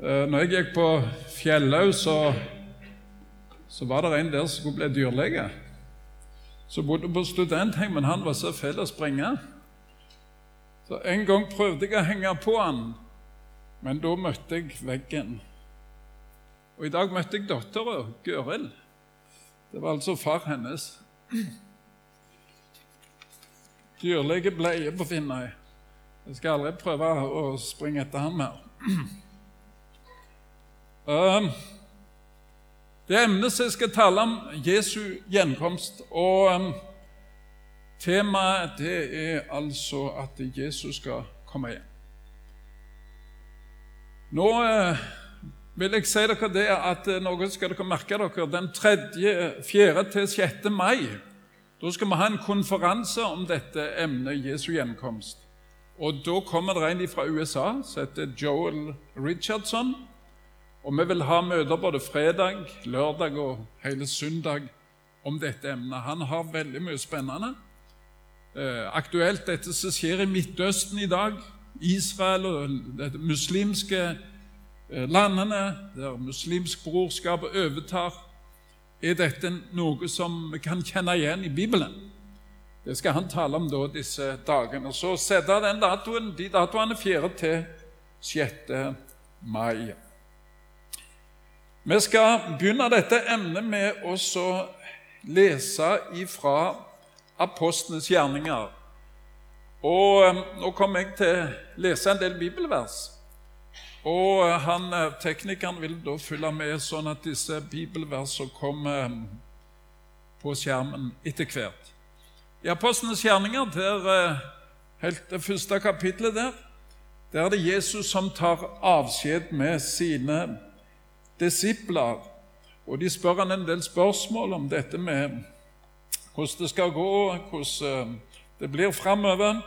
Eh, når jeg gikk på Fjellhaug, så, så var det en der som skulle bli dyrlege. Som bodde på studenthjem, men han var så fæl å springe. Så En gang prøvde jeg å henge på han, men da møtte jeg veggen. Og i dag møtte jeg dattera, Gøril. Det var altså far hennes. Dyrlege bleie på Finnøy. Jeg skal aldri prøve å springe etter ham mer. Um, det emnet som jeg skal tale om, Jesu gjenkomst. Og um, temaet det er altså at Jesus skal komme igjen. Nå uh, vil jeg si dere det at uh, noe skal dere merke dere. Den 3., 4. til 6. mai da skal vi ha en konferanse om dette emnet Jesu gjenkomst. Og Da kommer det en fra USA som heter Joel Richardson. Og vi vil ha møter både fredag, lørdag og hele søndag om dette emnet. Han har veldig mye spennende. Eh, aktuelt dette som skjer i Midtøsten i dag, Israel og de muslimske eh, landene, der muslimsk brorskap overtar, er dette noe som vi kan kjenne igjen i Bibelen. Det skal han tale om da disse dagene. Så sette den datoen, de datoene 4. til 6. mai. Vi skal begynne dette emnet med å lese ifra apostlenes gjerninger. Og eh, Nå kommer jeg til å lese en del bibelvers. Og eh, han, eh, Teknikeren vil da følge med, sånn at disse bibelversene kommer på skjermen etter hvert. I Apostlenes gjerninger, der, helt det første kapittelet der, der er det Jesus som tar avskjed med sine disipler. Og de spør han en del spørsmål om dette med hvordan det skal gå, hvordan eh, det blir framover,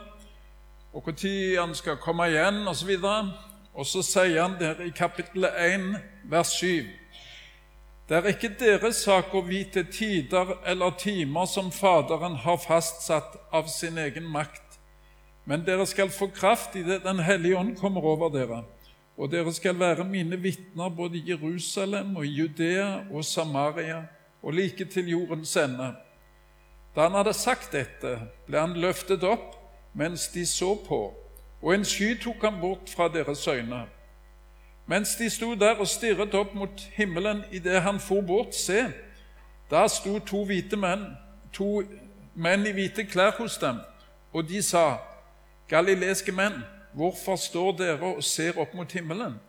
og når han skal komme igjen, osv. Og, og så sier han der i kapittel 1, vers 7 Det er ikke deres sak å vite tider eller timer som Faderen har fastsatt av sin egen makt, men dere skal få kraft i det Den hellige ånd kommer over dere og dere skal være mine vitner både i Jerusalem og i Judea og Samaria og like til jordens ende. Da han hadde sagt dette, ble han løftet opp mens de så på, og en sky tok ham bort fra deres øyne. Mens de sto der og stirret opp mot himmelen idet han for bort, se, da sto to hvite menn, to menn i hvite klær hos dem, og de sa, Galileiske menn, Hvorfor står dere og ser opp mot himmelen?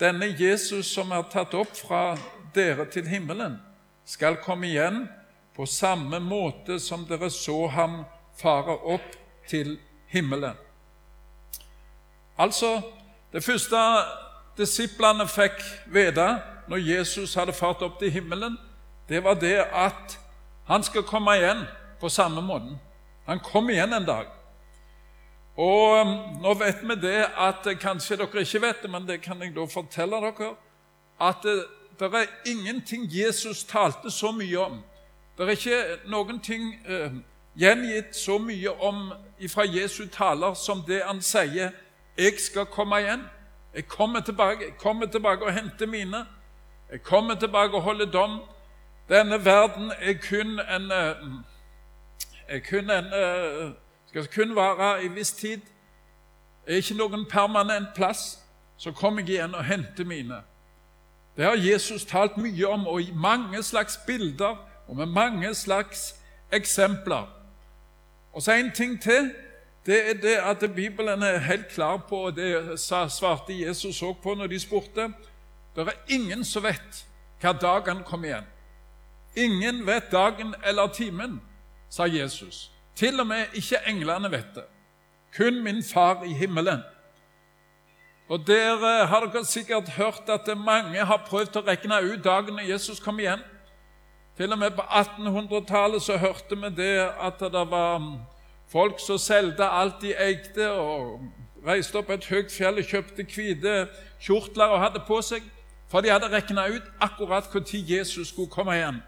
Denne Jesus som er tatt opp fra dere til himmelen, skal komme igjen på samme måte som dere så ham fare opp til himmelen. Altså, det første disiplene fikk vite når Jesus hadde fart opp til himmelen, det var det at han skal komme igjen på samme måten. Han kom igjen en dag. Og um, nå vet vi det at kanskje dere ikke vet det, men det kan jeg da fortelle dere, at det, det er ingenting Jesus talte så mye om. Det er ikke noen ting eh, gjengitt så mye om fra Jesu taler som det han sier 'Jeg skal komme igjen'. Jeg kommer tilbake, jeg kommer tilbake og henter mine. Jeg kommer tilbake og holder dom. Denne verden er kun en, eh, er kun en eh, skal kun vare i viss tid. Er ikke noen permanent plass. Så kommer jeg igjen og henter mine. Det har Jesus talt mye om, og i mange slags bilder og med mange slags eksempler. Og så en ting til. Det er det at Bibelen er helt klar på, og det svarte Jesus òg på når de spurte. Det er ingen som vet hva dagen kommer igjen. Ingen vet dagen eller timen, sa Jesus. Til og med ikke englene vet det. Kun min far i himmelen. Og Dere har dere sikkert hørt at mange har prøvd å regne ut dagen når Jesus kom igjen. Til og med på 1800-tallet så hørte vi det at det var folk som solgte alt de eide, og reiste opp et høyt fjell og kjøpte hvite kjortler og hadde på seg, for de hadde regna ut akkurat når Jesus skulle komme igjen.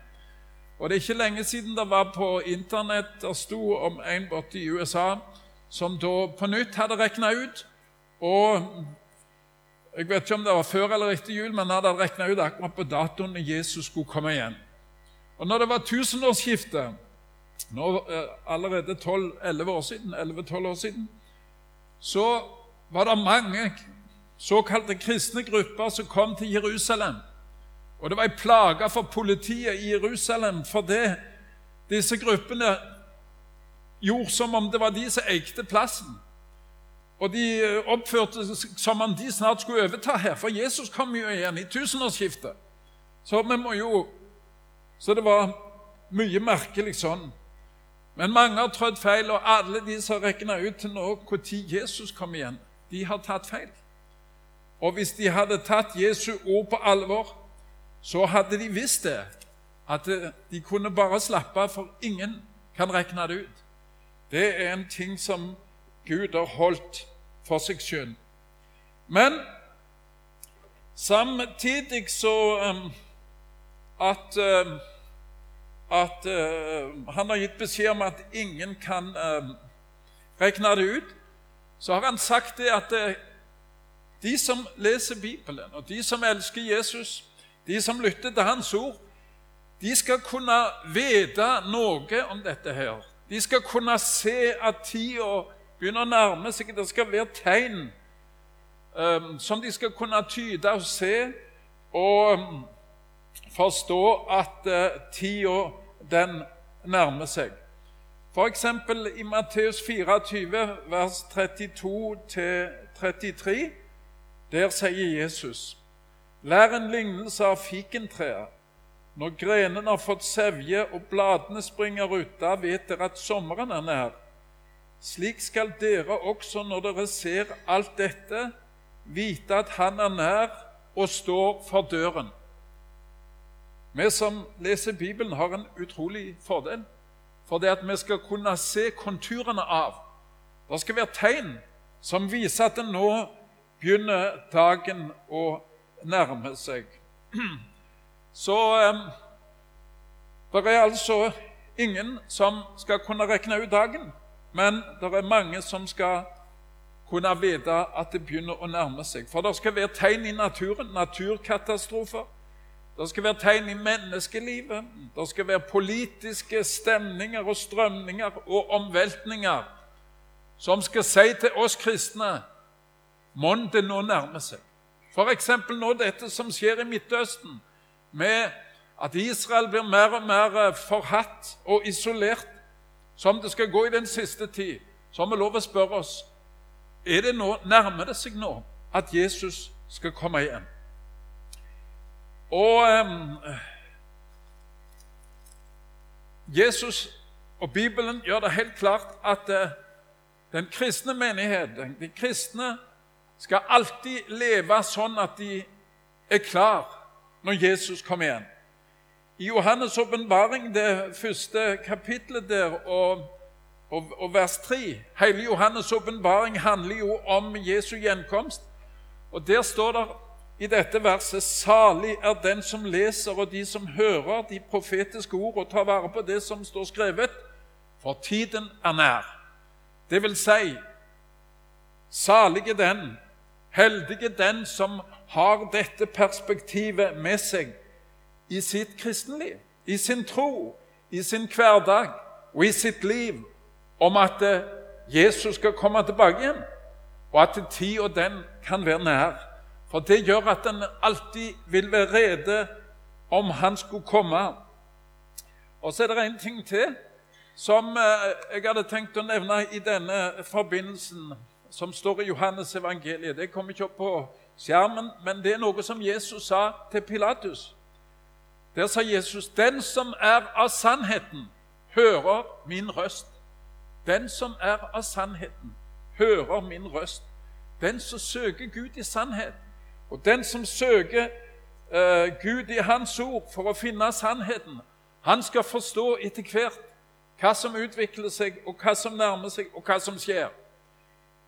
Og Det er ikke lenge siden det var på Internett det sto om en borte i USA som da på nytt hadde regna ut. Og Jeg vet ikke om det var før eller etter jul, men han hadde regna ut akkurat på datoen når Jesus skulle komme igjen. Og når det var tusenårsskiftet, nå, allerede allerede 12-11 år 11-12 år siden, så var det mange såkalte kristne grupper som kom til Jerusalem. Og det var ei plage for politiet i Jerusalem fordi disse gruppene gjorde som om det var de som eide plassen. Og de eh, oppførte seg som om de snart skulle overta her, for Jesus kom jo igjen i tusenårsskiftet. Så vi må jo Så det var mye merkelig sånn. Men mange har trødd feil, og alle de som har regna ut til nå når Jesus kom igjen, de har tatt feil. Og hvis de hadde tatt Jesu ord på alvor, så hadde de visst det, at de kunne bare slappe av, for ingen kan regne det ut. Det er en ting som Gud har holdt for seg sjøl. Men samtidig så um, at um, at uh, han har gitt beskjed om at ingen kan regne det ut, så har han sagt det at uh, de som leser Bibelen, og de som elsker Jesus, de som lytter til Hans ord, de skal kunne vite noe om dette her. De skal kunne se at tida begynner å nærme seg. Det skal være tegn um, som de skal kunne tyde og se. Og um, forstå at uh, tida den nærmer seg. F.eks. i Matteus 24, vers 32-33, der sier Jesus Lær en lignelse av fikentreet. Når grenene har fått sevje og bladene springer ut, da vet dere at sommeren er nær. Slik skal dere også, når dere ser alt dette, vite at Han er nær og står for døren. Vi som leser Bibelen, har en utrolig fordel. For det at vi skal kunne se konturene av. Det skal være tegn som viser at nå begynner dagen å nærme seg. Så det er altså ingen som skal kunne regne ut dagen, men det er mange som skal kunne vite at det begynner å nærme seg. For det skal være tegn i naturen, naturkatastrofer. Det skal være tegn i menneskelivet. Det skal være politiske stemninger og strømninger og omveltninger som skal si til oss kristne Mon det nå nærmer seg. F.eks. nå dette som skjer i Midtøsten, med at Israel blir mer og mer eh, forhatt og isolert, som det skal gå i den siste tid. Så har vi lov å spørre oss er det nå, nærmer det seg nå at Jesus skal komme igjen. Og um, Jesus og Bibelen gjør det helt klart at uh, den kristne menighet, de kristne, skal alltid leve sånn at de er klar når Jesus kommer igjen. I Johannes' åpenbaring, det første kapitlet der, og, og, og vers 3 Hele Johannes' åpenbaring handler jo om Jesu gjenkomst. Og Der står det i dette verset salig er den som leser, og de som hører de profetiske ord og tar vare på det som står skrevet, for tiden er nær. Det vil si, salige den, heldige den som har dette perspektivet med seg i sitt kristenliv, i sin tro, i sin hverdag og i sitt liv, om at Jesus skal komme tilbake igjen, og at tida den kan være nær. For det gjør at en alltid vil være rede om han skulle komme. Og så er det en ting til som eh, jeg hadde tenkt å nevne i denne forbindelsen, som står i Johannes evangeliet. Det kommer ikke opp på skjermen, men det er noe som Jesus sa til Pilatus. Der sa Jesus, 'Den som er av sannheten, hører min røst.' Den som er av sannheten, hører min røst. Den som søker Gud i sannhet, og den som søker eh, Gud i Hans ord for å finne sannheten, han skal forstå etter hvert hva som utvikler seg, og hva som nærmer seg, og hva som skjer.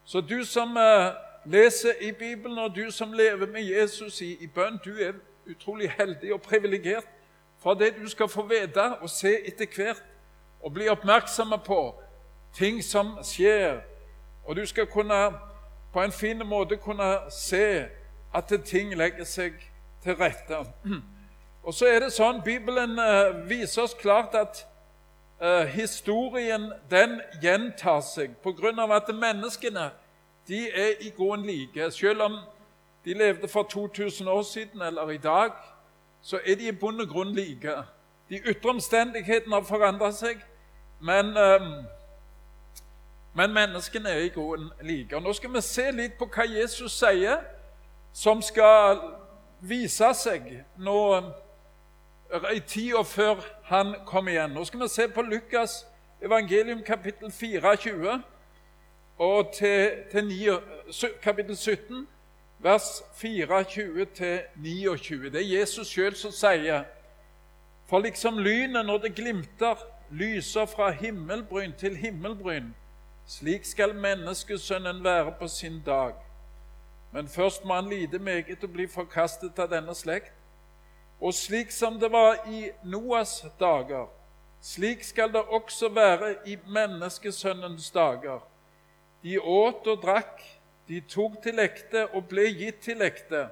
Så du som uh, leser i Bibelen, og du som lever med Jesus i, i bønn, du er utrolig heldig og privilegert for det du skal få vite og se etter hvert, og bli oppmerksomme på ting som skjer. Og du skal kunne på en fin måte kunne se at ting legger seg til rette. Og så er det sånn, Bibelen uh, viser oss klart at uh, historien den gjentar seg pga. at menneskene de er i gåen like. Selv om de levde for 2000 år siden eller i dag, så er de i bunn og grunn like. De ytre omstendighetene har forandret seg, men, um, men menneskene er i gåen like. Og Nå skal vi se litt på hva Jesus sier, som skal vise seg nå i tida før han kom igjen. Nå skal vi se på Lukas evangelium kapittel 24 og til, til 9, kapittel 17, vers 24 til 29. Det er Jesus sjøl som sier For liksom lynet når det glimter, lyser fra himmelbryn til himmelbryn, slik skal menneskesønnen være på sin dag. Men først må han lide meget og bli forkastet av denne slekt. Og slik som det var i Noas dager, slik skal det også være i menneskesønnens dager. De åt og drakk, de tok til ekte og ble gitt til ekte,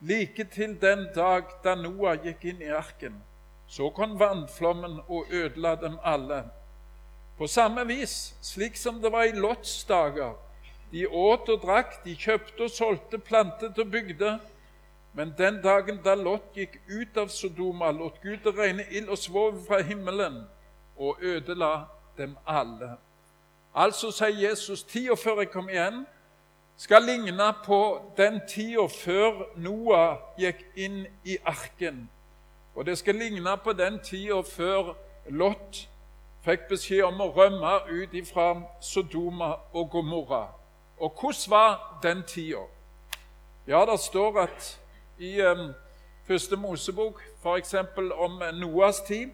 like til den dag da Noah gikk inn i arken. Så kom vannflommen og ødela dem alle. På samme vis, slik som det var i Lots dager. De åt og drakk, de kjøpte og solgte, plantet og bygde. Men den dagen da Lot gikk ut av Sodoma, lot Gud det regne ild og svovel fra himmelen og ødela dem alle. Altså sier Jesus tida før jeg kom igjen, skal ligne på den tida før Noah gikk inn i arken. Og det skal ligne på den tida før Lot fikk beskjed om å rømme ut fra Sodoma og Gomorra. Og hvordan var den tida? Ja, det står at i første Mosebok, f.eks. om Noas tid,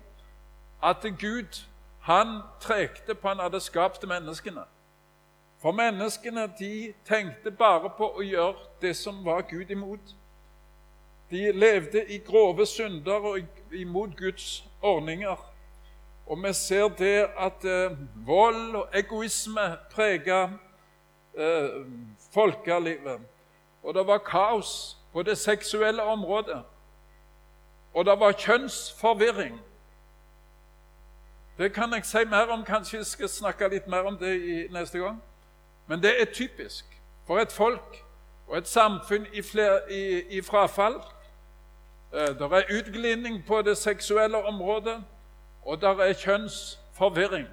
at Gud han trekte på han hadde skapt menneskene. For menneskene de tenkte bare på å gjøre det som var Gud imot. De levde i grove synder og imot Guds ordninger. Og vi ser det at eh, vold og egoisme preget eh, folkelivet. Og det var kaos på det seksuelle området. Og det var kjønnsforvirring. Det kan jeg si mer om, kanskje jeg skal snakke litt mer om det neste gang. Men det er typisk for et folk og et samfunn i, fler, i, i frafall. Eh, det er utglidning på det seksuelle området, og det er kjønnsforvirring.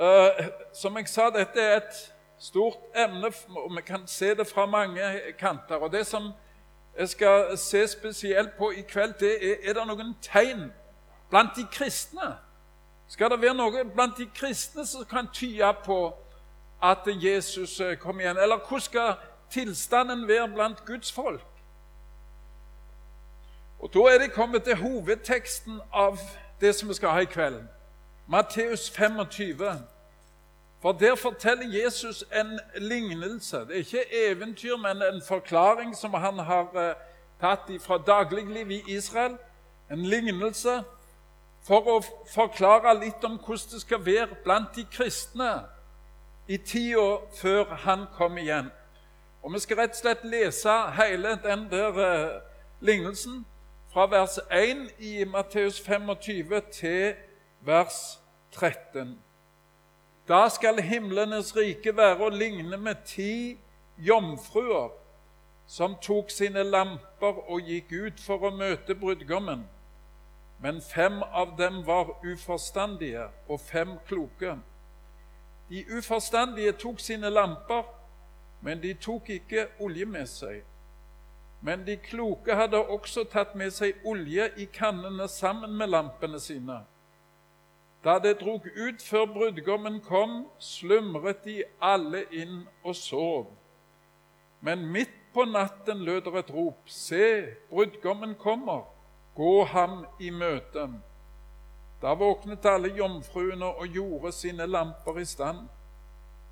Eh, som jeg sa, dette er et stort emne, og vi kan se det fra mange kanter. Og Det som jeg skal se spesielt på i kveld, det er er det noen tegn blant de kristne. Skal det være noe blant de kristne som kan tyde på at Jesus eh, kom igjen? Eller hvordan skal tilstanden være blant Guds folk? Og Da er det kommet til hovedteksten av det som vi skal ha i kveld. Matteus 25. For der forteller Jesus en lignelse. Det er ikke eventyr, men en forklaring som han har uh, tatt fra dagliglivet i Israel. En lignelse for å forklare litt om hvordan det skal være blant de kristne i tida før han kommer igjen. Og Vi skal rett og slett lese hele den der uh, lignelsen fra vers 1 i Matteus 25 til vers 13. Da skal himlenes rike være å ligne med ti jomfruer som tok sine lamper og gikk ut for å møte brudgommen. Men fem av dem var uforstandige og fem kloke. De uforstandige tok sine lamper, men de tok ikke olje med seg. Men de kloke hadde også tatt med seg olje i kannene sammen med lampene sine. Da det drog ut før brudgommen kom, slumret de alle inn og sov. Men midt på natten lød det et rop. Se, brudgommen kommer. Gå ham i møte. Da våknet alle jomfruene og gjorde sine lamper i stand.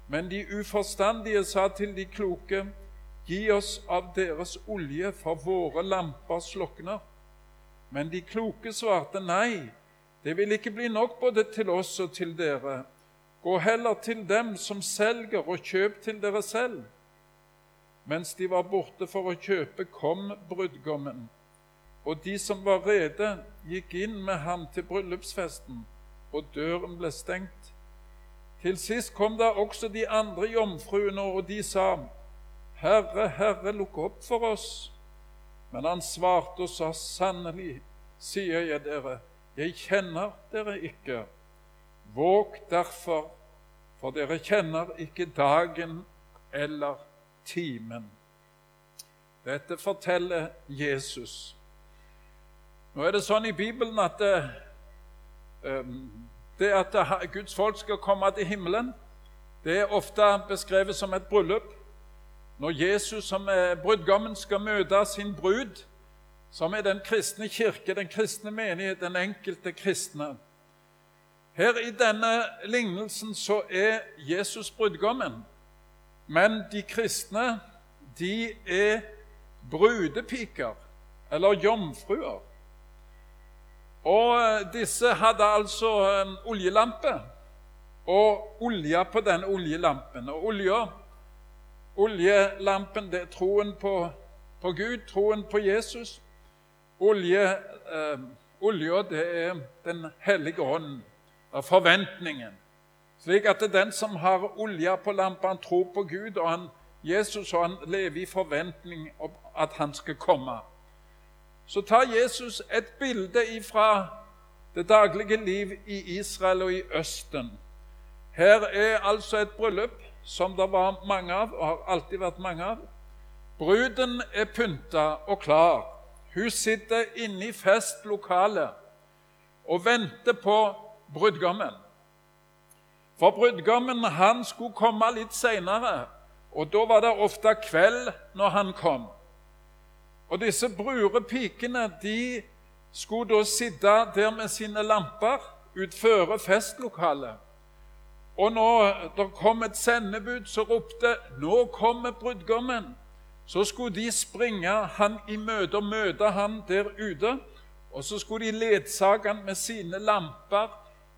Men de uforstandige sa til de kloke, Gi oss av deres olje, for våre lamper slukner. Men de kloke svarte nei. Det vil ikke bli nok både til oss og til dere. Gå heller til dem som selger, og kjøp til dere selv. Mens de var borte for å kjøpe, kom brudgommen. Og de som var rede, gikk inn med ham til bryllupsfesten, og døren ble stengt. Til sist kom da også de andre jomfruene, og de sa, Herre, Herre, lukk opp for oss. Men han svarte og sa, Sannelig, sier jeg dere, jeg kjenner dere ikke. Våg derfor, for dere kjenner ikke dagen eller timen. Dette forteller Jesus. Nå er det sånn i Bibelen at det, eh, det at Guds folk skal komme til himmelen, det er ofte beskrevet som et bryllup. Når Jesus som er brudgommen skal møte sin brud, som er den kristne kirke, den kristne menighet, den enkelte kristne. Her i denne lignelsen så er Jesus brudgommen, men de kristne de er brudepiker, eller jomfruer. Og disse hadde altså en oljelampe og olja på denne oljelampen. Og olja, oljelampen, det er troen på, på Gud, troen på Jesus. Olje, eh, olja, det er Den hellige ånd, forventningen. Slik at den som har olje på lampa, han tror på Gud, og han, Jesus og han lever i forventning om at han skal komme så tar Jesus et bilde fra det daglige liv i Israel og i Østen. Her er altså et bryllup som det var mange av, og har alltid vært mange av. Bruden er pynta og klar. Hun sitter inne i festlokalet og venter på brudgommen. For brudgommen han skulle komme litt seinere, og da var det ofte kveld når han kom. Og disse brurepikene de skulle da sitte der med sine lamper utføre festlokalet. Og når det kom et sendebud så ropte 'Nå kommer brudgommen', så skulle de springe han i møte og møte han der ute. Og så skulle de ledsage han med sine lamper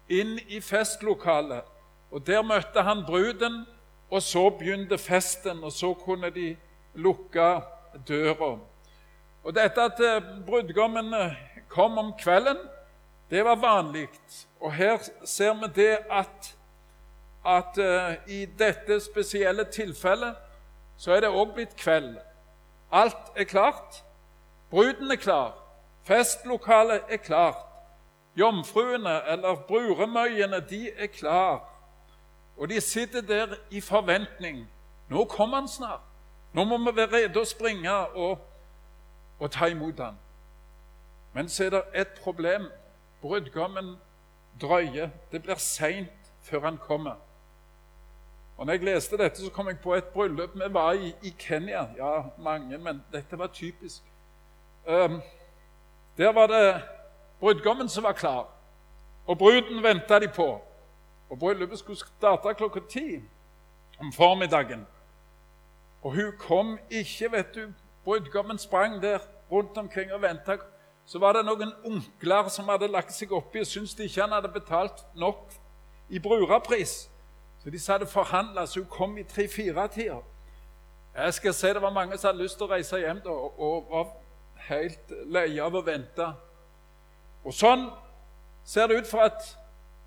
inn i festlokalet. Og Der møtte han bruden, og så begynte festen, og så kunne de lukke døra. Og dette at eh, brudgommen eh, kom om kvelden, det var vanlig. Og her ser vi det at, at uh, i dette spesielle tilfellet så er det òg blitt kveld. Alt er klart. Bruden er klar. Festlokalet er klart. Jomfruene, eller bruremøyene, de er klar. Og de sitter der i forventning. Nå kommer han snart. Nå må vi være rede å springe og og ta imot han. Men så er det et problem. Brudgommen drøyer. Det blir seint før han kommer. Og når jeg leste dette, så kom jeg på et bryllup. Vi var i, i Kenya. Ja, mange, men dette var typisk. Um, der var det brudgommen som var klar, og bruden venta de på. Og Bryllupet skulle starte klokka ti om formiddagen. Og hun kom ikke, vet du. Brudgommen sprang der rundt omkring og venta. Så var det noen onkler som hadde lagt seg oppi og syntes ikke han hadde betalt nok i brurapris. Så de satt og forhandla, så hun kom i tre-fire-tida. Jeg skal si Det var mange som hadde lyst til å reise hjem da, og var helt leie av å vente. Og sånn ser det ut for at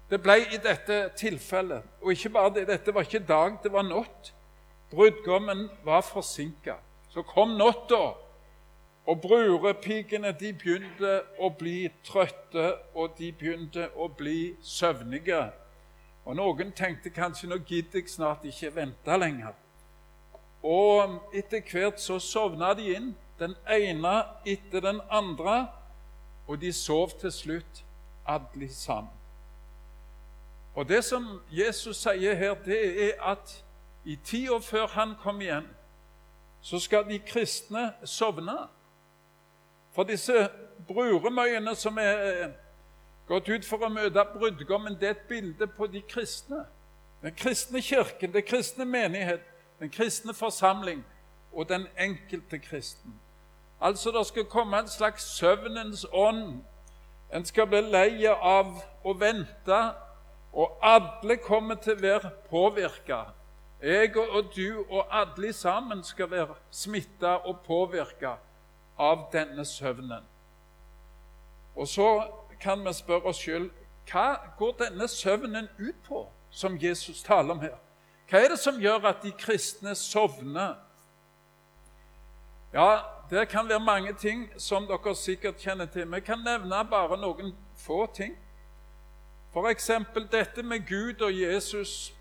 det ble i dette tilfellet. Og ikke bare det, dette var ikke dag, det var natt. Brudgommen var forsinka. Så kom natta, og brurepikene de begynte å bli trøtte, og de begynte å bli søvnige. Og Noen tenkte kanskje nå gidder jeg snart ikke vente lenger. Og etter hvert så sovna de inn, den ene etter den andre, og de sov til slutt alle sammen. Og Det som Jesus sier her, det er at i tida før han kom igjen, så skal de kristne sovne. For disse bruremøyene som er gått ut for å møte brudgommen, det er et bilde på de kristne. Den kristne kirken, den kristne menighet, den kristne forsamling og den enkelte kristen. Altså det skal komme en slags søvnens ånd. En skal bli lei av å vente, og alle kommer til å være påvirka jeg og du og alle sammen skal være smitta og påvirka av denne søvnen. Og så kan vi spørre oss sjøl hva går denne søvnen ut på, som Jesus taler om her? Hva er det som gjør at de kristne sovner? Ja, det kan være mange ting som dere sikkert kjenner til. Vi kan nevne bare noen få ting. F.eks. dette med Gud og Jesus,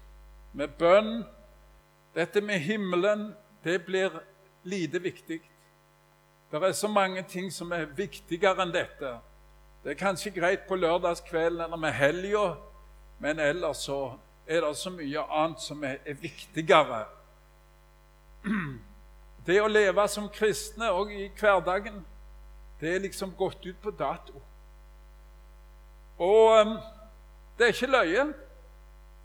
med bønn, dette med himmelen. Det blir lite viktig. Det er så mange ting som er viktigere enn dette. Det er kanskje greit på lørdagskvelden eller med helga, men ellers så er det så mye annet som er, er viktigere. Det å leve som kristne òg i hverdagen, det er liksom gått ut på dato. Og um, det er ikke løye.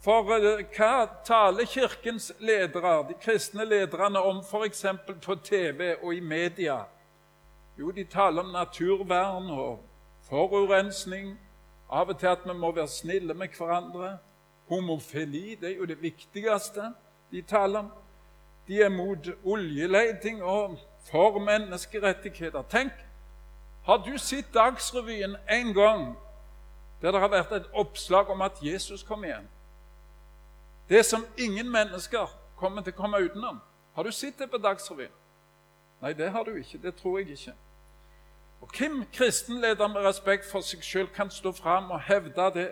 For uh, hva taler Kirkens ledere, de kristne lederne, om f.eks. på TV og i media? Jo, de taler om naturvern og forurensning. Av og til at vi må være snille med hverandre. Homofili det er jo det viktigste de taler om. De er mot oljeleting og for menneskerettigheter. Tenk, har du sett Dagsrevyen en gang der det har vært et oppslag om at Jesus kom igjen? Det som ingen mennesker kommer til å komme utenom. Har du sett det på Dagsrevyen? Nei, det har du ikke. Det tror jeg ikke. Og Hvem kristenleder med respekt for seg sjøl kan stå fram og hevde det?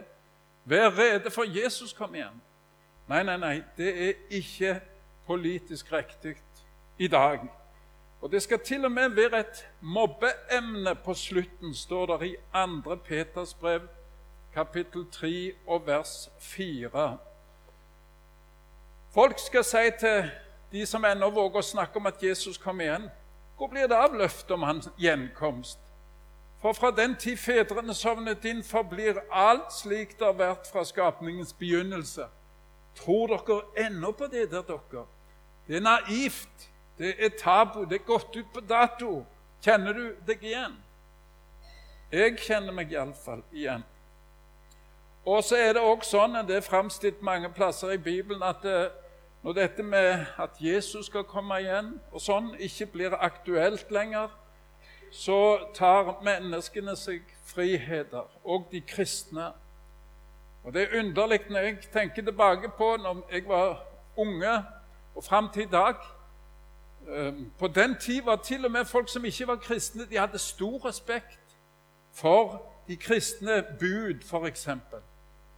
Vær rede for Jesus kom igjen. Nei, nei, nei, det er ikke politisk riktig i dag. Og Det skal til og med være et mobbeemne på slutten, står det i 2. Peters brev, kapittel 3 og vers 4. Folk skal si til de som ennå våger å snakke om at Jesus kom igjen hvor blir det av løftet om hans gjenkomst? For fra den tid fedrene sovnet inn, forblir alt slik det har vært fra skapningens begynnelse. Tror dere ennå på det der, dere? Det er naivt. Det er tabu. Det er gått ut på dato. Kjenner du deg igjen? Jeg kjenner meg iallfall igjen. Og så er det også sånn, det er framstilt mange plasser i Bibelen, at eh, når dette med at Jesus skal komme igjen, og sånn ikke blir aktuelt lenger, så tar menneskene seg friheter, og de kristne. Og Det er underlig når jeg tenker tilbake på når jeg var unge og fram til i dag. Ehm, på den tid var til og med folk som ikke var kristne, de hadde stor respekt for de kristne bud, f.eks.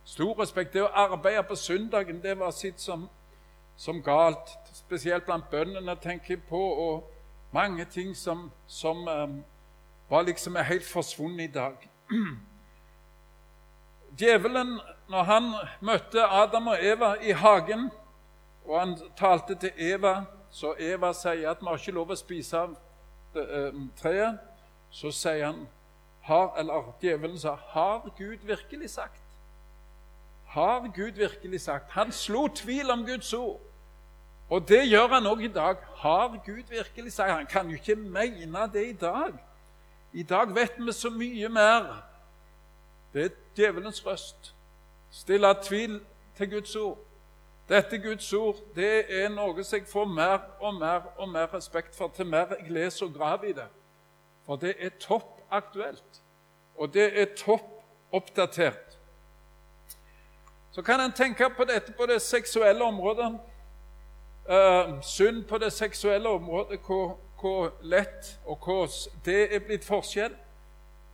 Stor respekt. Det å arbeide på søndagen det var sitt som som galt, spesielt blant bøndene, tenker jeg på, og mange ting som, som um, var liksom er helt forsvunnet i dag. Djevelen, når han møtte Adam og Eva i hagen, og han talte til Eva, så Eva sier at vi har ikke lov å spise av um, treet, så sier han har, eller Djevelen sa, 'Har Gud virkelig sagt?' Har Gud virkelig sagt? Han slo tvil om Guds ord. Og det gjør han òg i dag. Har Gud virkelig sagt? Han kan jo ikke mene det i dag. I dag vet vi så mye mer. Det er djevelens røst. Stille tvil til Guds ord. Dette Guds ord det er noe som jeg får mer og mer og mer respekt for til mer jeg leser og graver i det. For det er topp aktuelt, og det er topp oppdatert. Så kan en tenke på dette på det seksuelle området. Uh, synd på det seksuelle området, hvor, hvor lett og hvor det er blitt forskjell.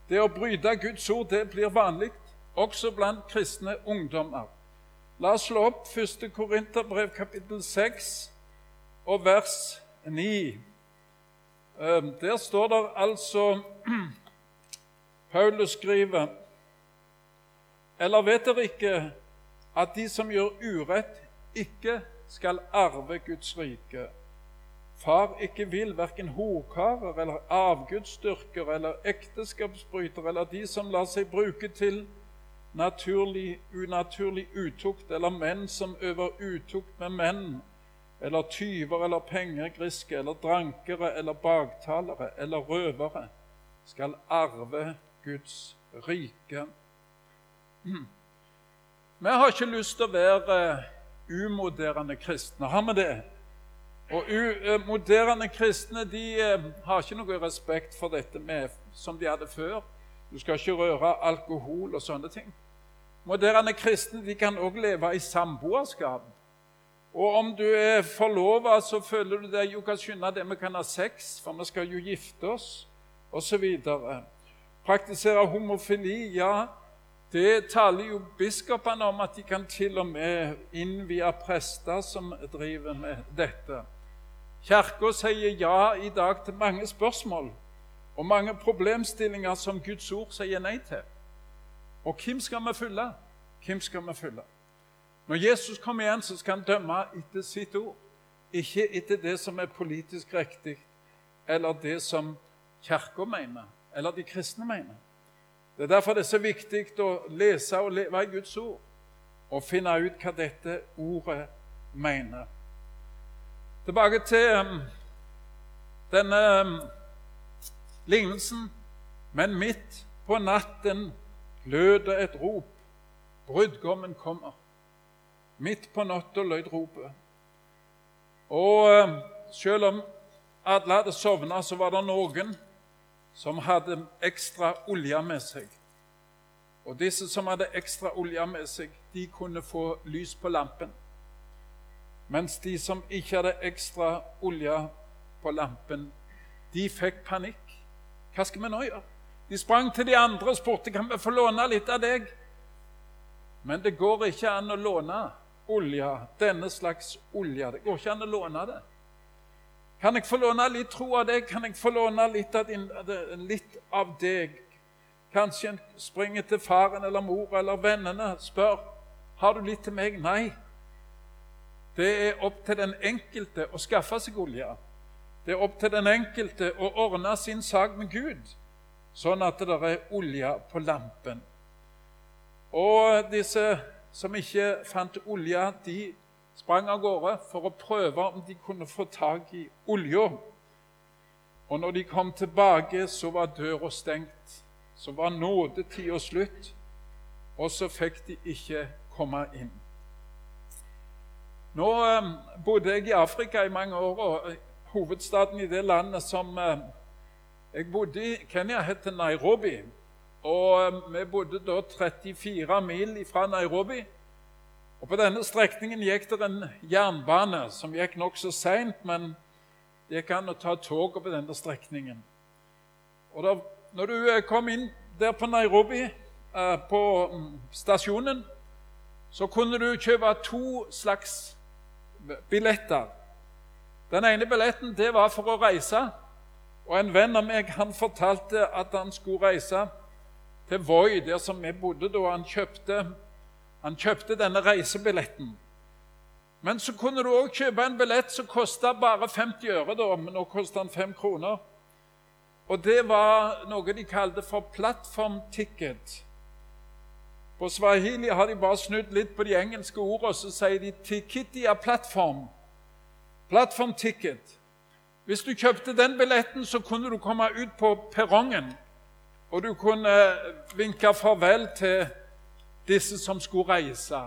Det å bryte Guds ord det blir vanlig, også blant kristne ungdommer. La oss slå opp 1. Korinterbrev kapittel 6 og vers 9. Uh, der står det altså Paulus skriver Eller vet dere ikke at de som gjør urett, ikke skal arve Guds rike. Far ikke vil verken horkarer eller avgudsdyrkere eller ekteskapsbrytere eller de som lar seg bruke til naturlig, unaturlig utukt, eller menn som øver utukt med menn, eller tyver eller pengegriske eller drankere eller baktalere eller røvere, skal arve Guds rike. Vi har ikke lyst til å være umoderne kristne. Har vi det? Og uh, Moderne kristne de uh, har ikke noe respekt for dette med, som de hadde før. Du skal ikke røre alkohol og sånne ting. Moderne kristne de kan også leve i samboerskap. Og om du er forlova, så føler du deg jo kan skynde det vi kan ha sex, for vi skal jo gifte oss, osv. Praktisere homofili, ja, det taler jo biskopene om at de kan til og med innvie prester som driver med dette. Kirka sier ja i dag til mange spørsmål og mange problemstillinger som Guds ord sier nei til. Og hvem skal vi følge? Hvem skal vi følge? Når Jesus kommer igjen, så skal han dømme etter sitt ord. Ikke etter det som er politisk riktig, eller det som Kirka mener, eller de kristne mener. Det er derfor det er så viktig å lese og leve i Guds ord og finne ut hva dette ordet mener. Tilbake til um, denne um, lignelsen. Men midt på natten lød det et rop. Brudgommen kommer. Midt på natta lød ropet. Og um, selv om alle hadde sovna, så var det noen som hadde ekstra olje med seg. Og disse som hadde ekstra olje med seg, de kunne få lys på lampen. Mens de som ikke hadde ekstra olje på lampen, de fikk panikk. Hva skal vi nå gjøre? De sprang til de andre og spurte kan vi få låne litt av deg. Men det går ikke an å låne olje, denne slags olje. Det går ikke an å låne det. Kan jeg få låne litt tro av deg? Kan jeg få låne litt av, din, litt av deg? Kanskje en springer til faren eller mor eller vennene og spør har du litt til meg. Nei. Det er opp til den enkelte å skaffe seg olje. Det er opp til den enkelte å ordne sin sak med Gud, sånn at det er olje på lampen. Og disse som ikke fant olje, de sprang av gårde for å prøve om de kunne få tak i olja. Og når de kom tilbake, så var døra stengt. Så var nådetida slutt, og så fikk de ikke komme inn. Nå eh, bodde jeg i Afrika i mange år, og hovedstaden i det landet som eh, jeg bodde i, Kenya, heter Nairobi. Og eh, vi bodde da 34 mil fra Nairobi. Og På denne strekningen gikk det en jernbane som gikk nokså seint, men det gikk an å ta toget på denne strekningen. Og da, når du eh, kom inn der på Nairobi, eh, på mm, stasjonen, så kunne du kjøpe to slags billetter. Den ene billetten det var for å reise. Og En venn av meg han fortalte at han skulle reise til Voi, der som vi bodde da. Han kjøpte han kjøpte denne reisebilletten. Men så kunne du òg kjøpe en billett som kosta bare 50 øre, da, men nå koster den 5 kroner. Og det var noe de kalte for plattformticket. På swahili har de bare snudd litt på de engelske ordene, så sier de 'tikitia plattform'. Plattformticket. Hvis du kjøpte den billetten, så kunne du komme ut på perrongen, og du kunne vinke farvel til disse som skulle reise.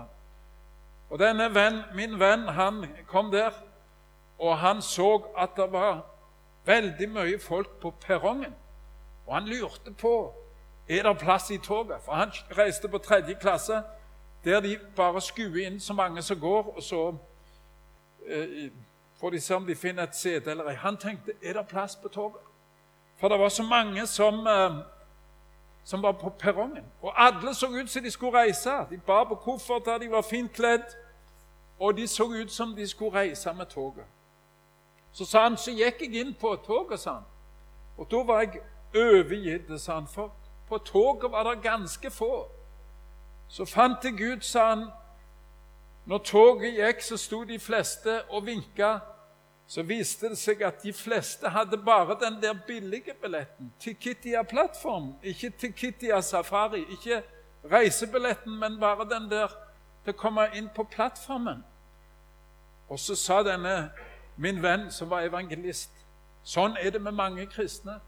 Og denne venn, Min venn han kom der, og han så at det var veldig mye folk på perrongen. Og han lurte på er det plass i toget. For han reiste på tredje klasse, der de bare skuer inn så mange som går, og så eh, får de se om de finner et sete eller ei. Han tenkte er det plass på toget. For det var så mange som eh, som var på perrongen. Og alle så ut som de skulle reise. De bar på kofferter, de var fint kledd, og de så ut som de skulle reise med toget. Så sa han, så gikk jeg inn på toget, sa han. Og da var jeg overgitt, sa han, for på toget var det ganske få. Så fant jeg ut, sa han, når toget gikk, så sto de fleste og vinka så viste det seg at de fleste hadde bare den der billige billetten. Tikitia plattform, ikke Tikitia safari. Ikke reisebilletten, men bare den der til å komme inn på plattformen. Og så sa denne min venn, som var evangelist, sånn er det med mange kristne.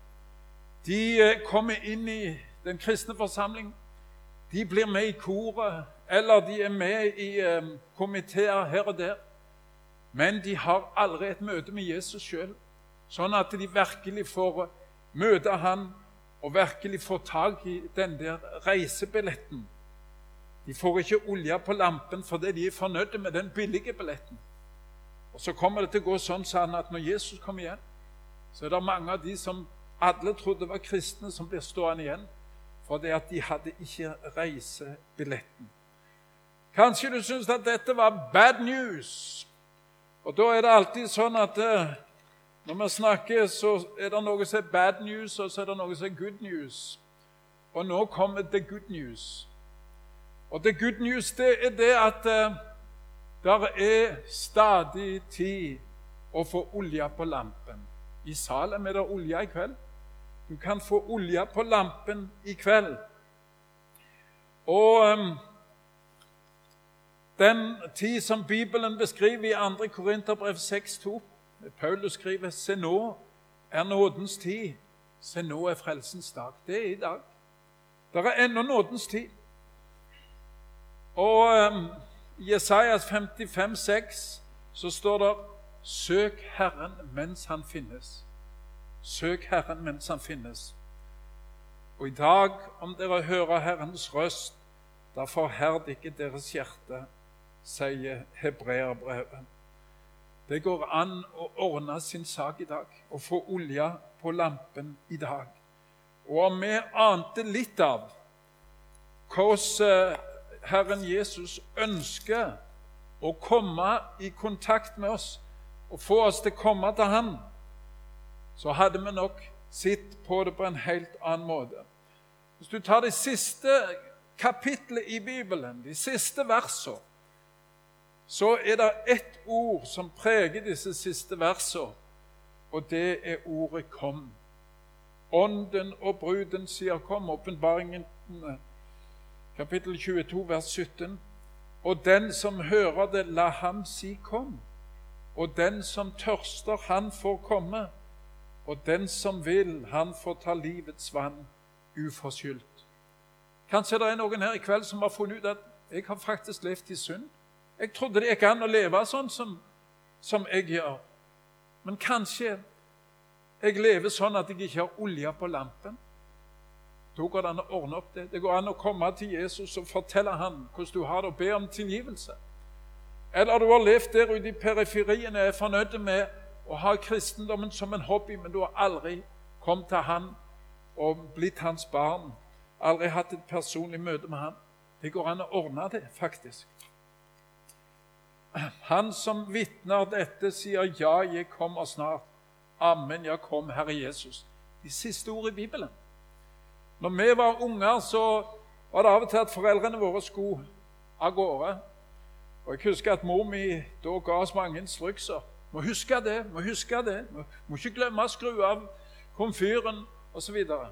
De eh, kommer inn i den kristne forsamling. De blir med i koret, eller de er med i eh, komiteer her og der, men de har aldri et møte med Jesus sjøl, sånn at de virkelig får møte han og virkelig får tak i den der reisebilletten. De får ikke olje på lampen fordi de er fornøyde med den billige billetten. Og Så kommer det til å gå sånn sånn at når Jesus kommer igjen, så er det mange av de som alle trodde var kristne, som blir stående igjen fordi at de hadde ikke reisebilletten. Kanskje du syns at dette var bad news. Og da er det alltid sånn at eh, når vi snakker, så er det noe som er bad news, og så er det noe som er good news. Og nå kommer the good news. Og the good news det er det at uh, der er stadig tid å få olje på lampen. I Salem er det olje i kveld. Du kan få olje på lampen i kveld. Og um, den tid som Bibelen beskriver i 2. Korinterbrev 6,2 Paulus skriver se nå er nådens tid. Se nå er frelsens dag. Det er i dag. Det er ennå nådens tid. Og um, i Jesajas 55, 6, så står det Søk Herren mens han finnes. Søk Herren mens han finnes. Og i dag, om dere hører Herrens røst, da forherd ikke deres hjerte, sier hebreerbrevet. Det går an å ordne sin sak i dag, å få olje på lampen i dag. Og om vi ante litt av hvordan eh, Herren Jesus ønsker å komme i kontakt med oss og få oss til å komme til Han, så hadde vi nok sett på det på en helt annen måte. Hvis du tar de siste kapitlene i Bibelen, de siste versene, så er det ett ord som preger disse siste versene, og det er ordet 'kom'. Ånden og bruden sier 'kom'. Åpenbaringen kapittel 22, vers 17. Og den som hører det, la ham si 'kom'. Og den som tørster, han får komme. Og den som vil, han får ta livets vann uforskyldt. Kanskje det er noen her i kveld som har funnet ut at jeg har faktisk levd i synd. Jeg trodde det gikk an å leve sånn som, som jeg gjør. Men kanskje jeg lever sånn at jeg ikke har olje på lampen. Da går det an å ordne opp det. Det går an å komme til Jesus og fortelle han hvordan du har det, og be om tilgivelse. Eller du har levd der ute i periferien og er fornøyd med å ha kristendommen som en hobby, men du har aldri kommet til han og blitt hans barn. Aldri hatt et personlig møte med han. Det går an å ordne det, faktisk. Han som vitner dette, sier 'Ja, jeg kommer snart'. Amen, jeg kom, Herre Jesus. De siste ord i Bibelen. Når vi var unger, så var det av og til at foreldrene våre skulle av gårde. Og Jeg husker at mor mi da ga oss mange instrukser. Må huske det, må huske det. Må, må ikke glemme å skru av komfyren osv. Og,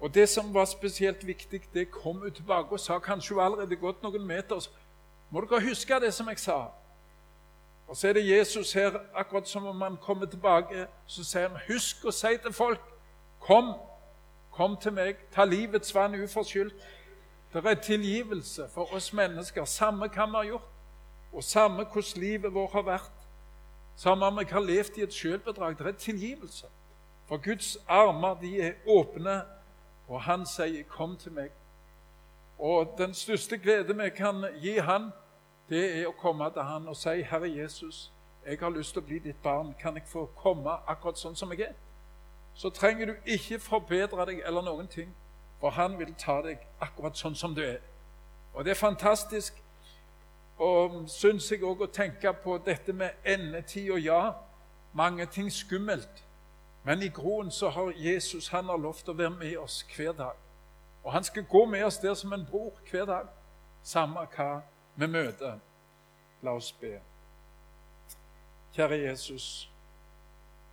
og det som var spesielt viktig, det kom hun tilbake og sa kanskje hun allerede gått noen meter. Må dere huske det som jeg sa. Og så er det Jesus her, akkurat som om han kommer tilbake, så sier han, husk å si til folk Kom, kom til meg, ta livets vann uforskyldt. Det er tilgivelse for oss mennesker, samme hva vi har gjort, og samme hvordan livet vårt har vært. Samme om vi har levd i et sjølbedrag. Det er tilgivelse. For Guds armer de er åpne, og han sier, 'Kom til meg'. Og Den største glede vi kan gi Han, det er å komme til Han og si, 'Herre Jesus, jeg har lyst til å bli ditt barn. Kan jeg få komme akkurat sånn som jeg er?' Så trenger du ikke forbedre deg eller noen ting, for Han vil ta deg akkurat sånn som du er. Og det er fantastisk og syns jeg òg å tenke på dette med endetid og ja. Mange ting skummelt. Men i groen så har Jesus han har lovt å være med oss hver dag. Og han skal gå med oss der som en bror hver dag, samme hva vi møter. La oss be. Kjære Jesus.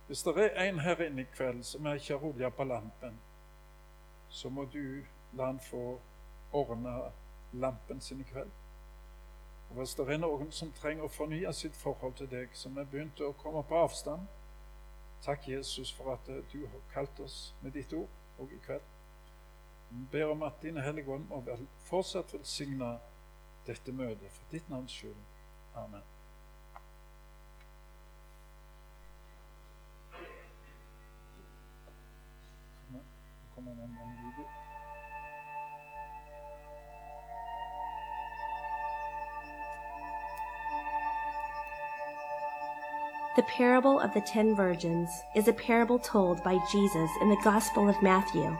Hvis det er en her inne i kveld som ikke har olje på lampen, så må du la han få ordne lampen sin i kveld. Og Hvis det er noen som trenger å fornye sitt forhold til deg, som er begynt å komme på avstand, takk, Jesus, for at du har kalt oss med ditt ord òg i kveld. Ber om at Din Hellige Ånd må fortsatt velsigne dette møtet. For ditt navns skyld. Amen. The parable of the ten virgins is a parable told by Jesus in the Gospel of Matthew.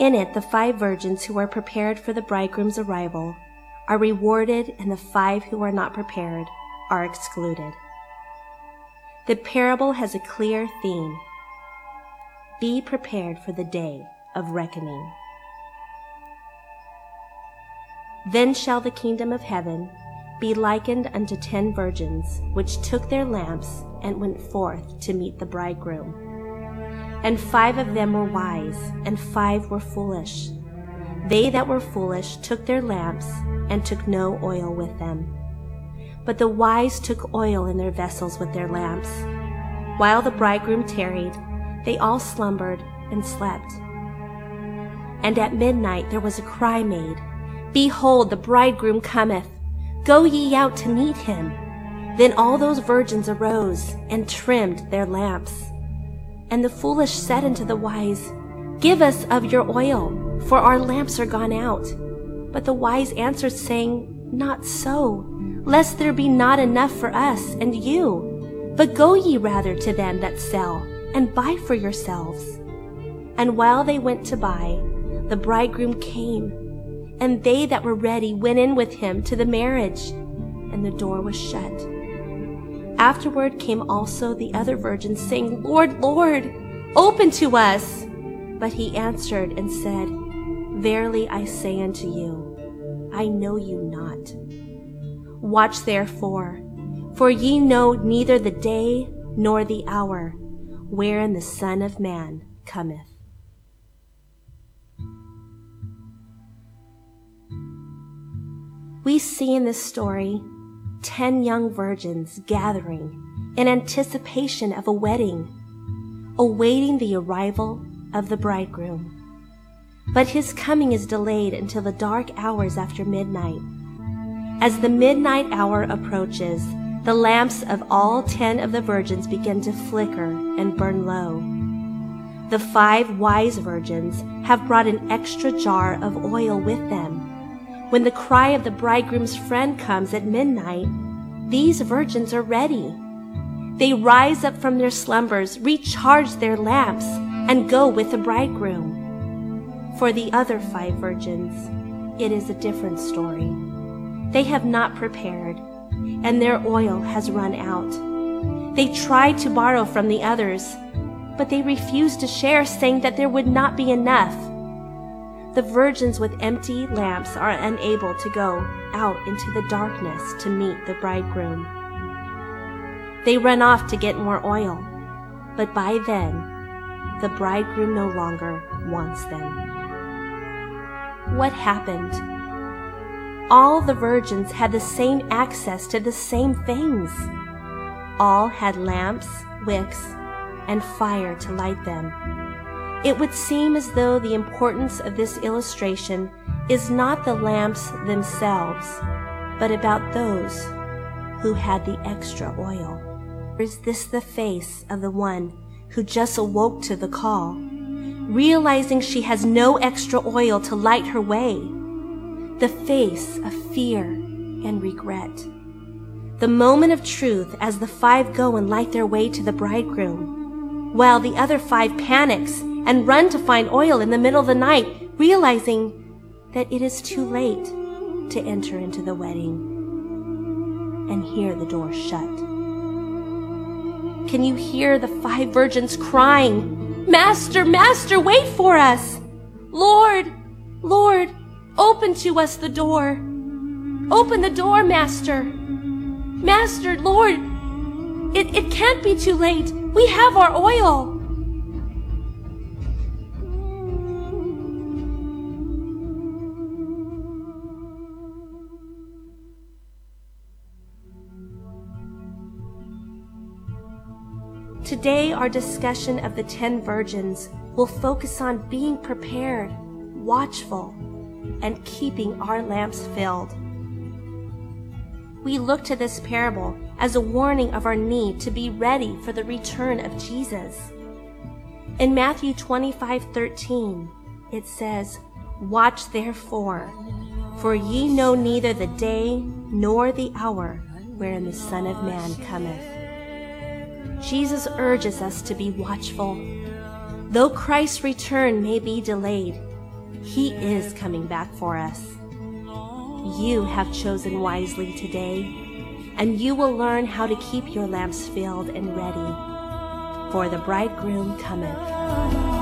In it, the five virgins who are prepared for the bridegroom's arrival are rewarded, and the five who are not prepared are excluded. The parable has a clear theme Be prepared for the day of reckoning. Then shall the kingdom of heaven be likened unto ten virgins, which took their lamps and went forth to meet the bridegroom. And five of them were wise, and five were foolish. They that were foolish took their lamps, and took no oil with them. But the wise took oil in their vessels with their lamps. While the bridegroom tarried, they all slumbered and slept. And at midnight there was a cry made, Behold, the bridegroom cometh Go ye out to meet him. Then all those virgins arose and trimmed their lamps. And the foolish said unto the wise, Give us of your oil, for our lamps are gone out. But the wise answered, saying, Not so, lest there be not enough for us and you. But go ye rather to them that sell, and buy for yourselves. And while they went to buy, the bridegroom came and they that were ready went in with him to the marriage, and the door was shut. Afterward came also the other virgins, saying, Lord, Lord, open to us. But he answered and said, Verily I say unto you, I know you not. Watch therefore, for ye know neither the day nor the hour wherein the Son of Man cometh. We see in this story 10 young virgins gathering in anticipation of a wedding, awaiting the arrival of the bridegroom. But his coming is delayed until the dark hours after midnight. As the midnight hour approaches, the lamps of all 10 of the virgins begin to flicker and burn low. The five wise virgins have brought an extra jar of oil with them when the cry of the bridegroom's friend comes at midnight, these virgins are ready. They rise up from their slumbers, recharge their lamps, and go with the bridegroom. For the other five virgins, it is a different story. They have not prepared, and their oil has run out. They tried to borrow from the others, but they refused to share, saying that there would not be enough. The virgins with empty lamps are unable to go out into the darkness to meet the bridegroom. They run off to get more oil, but by then, the bridegroom no longer wants them. What happened? All the virgins had the same access to the same things. All had lamps, wicks, and fire to light them. It would seem as though the importance of this illustration is not the lamps themselves, but about those who had the extra oil. Is this the face of the one who just awoke to the call, realizing she has no extra oil to light her way? The face of fear and regret. The moment of truth as the five go and light their way to the bridegroom, while the other five panics and run to find oil in the middle of the night, realizing that it is too late to enter into the wedding and hear the door shut. Can you hear the five virgins crying, Master, Master, wait for us! Lord, Lord, open to us the door. Open the door, Master. Master, Lord, it, it can't be too late. We have our oil. Today, our discussion of the ten virgins will focus on being prepared, watchful, and keeping our lamps filled. We look to this parable as a warning of our need to be ready for the return of Jesus. In Matthew 25:13, it says, "Watch therefore, for ye know neither the day nor the hour wherein the Son of Man cometh." Jesus urges us to be watchful. Though Christ's return may be delayed, he is coming back for us. You have chosen wisely today, and you will learn how to keep your lamps filled and ready, for the bridegroom cometh.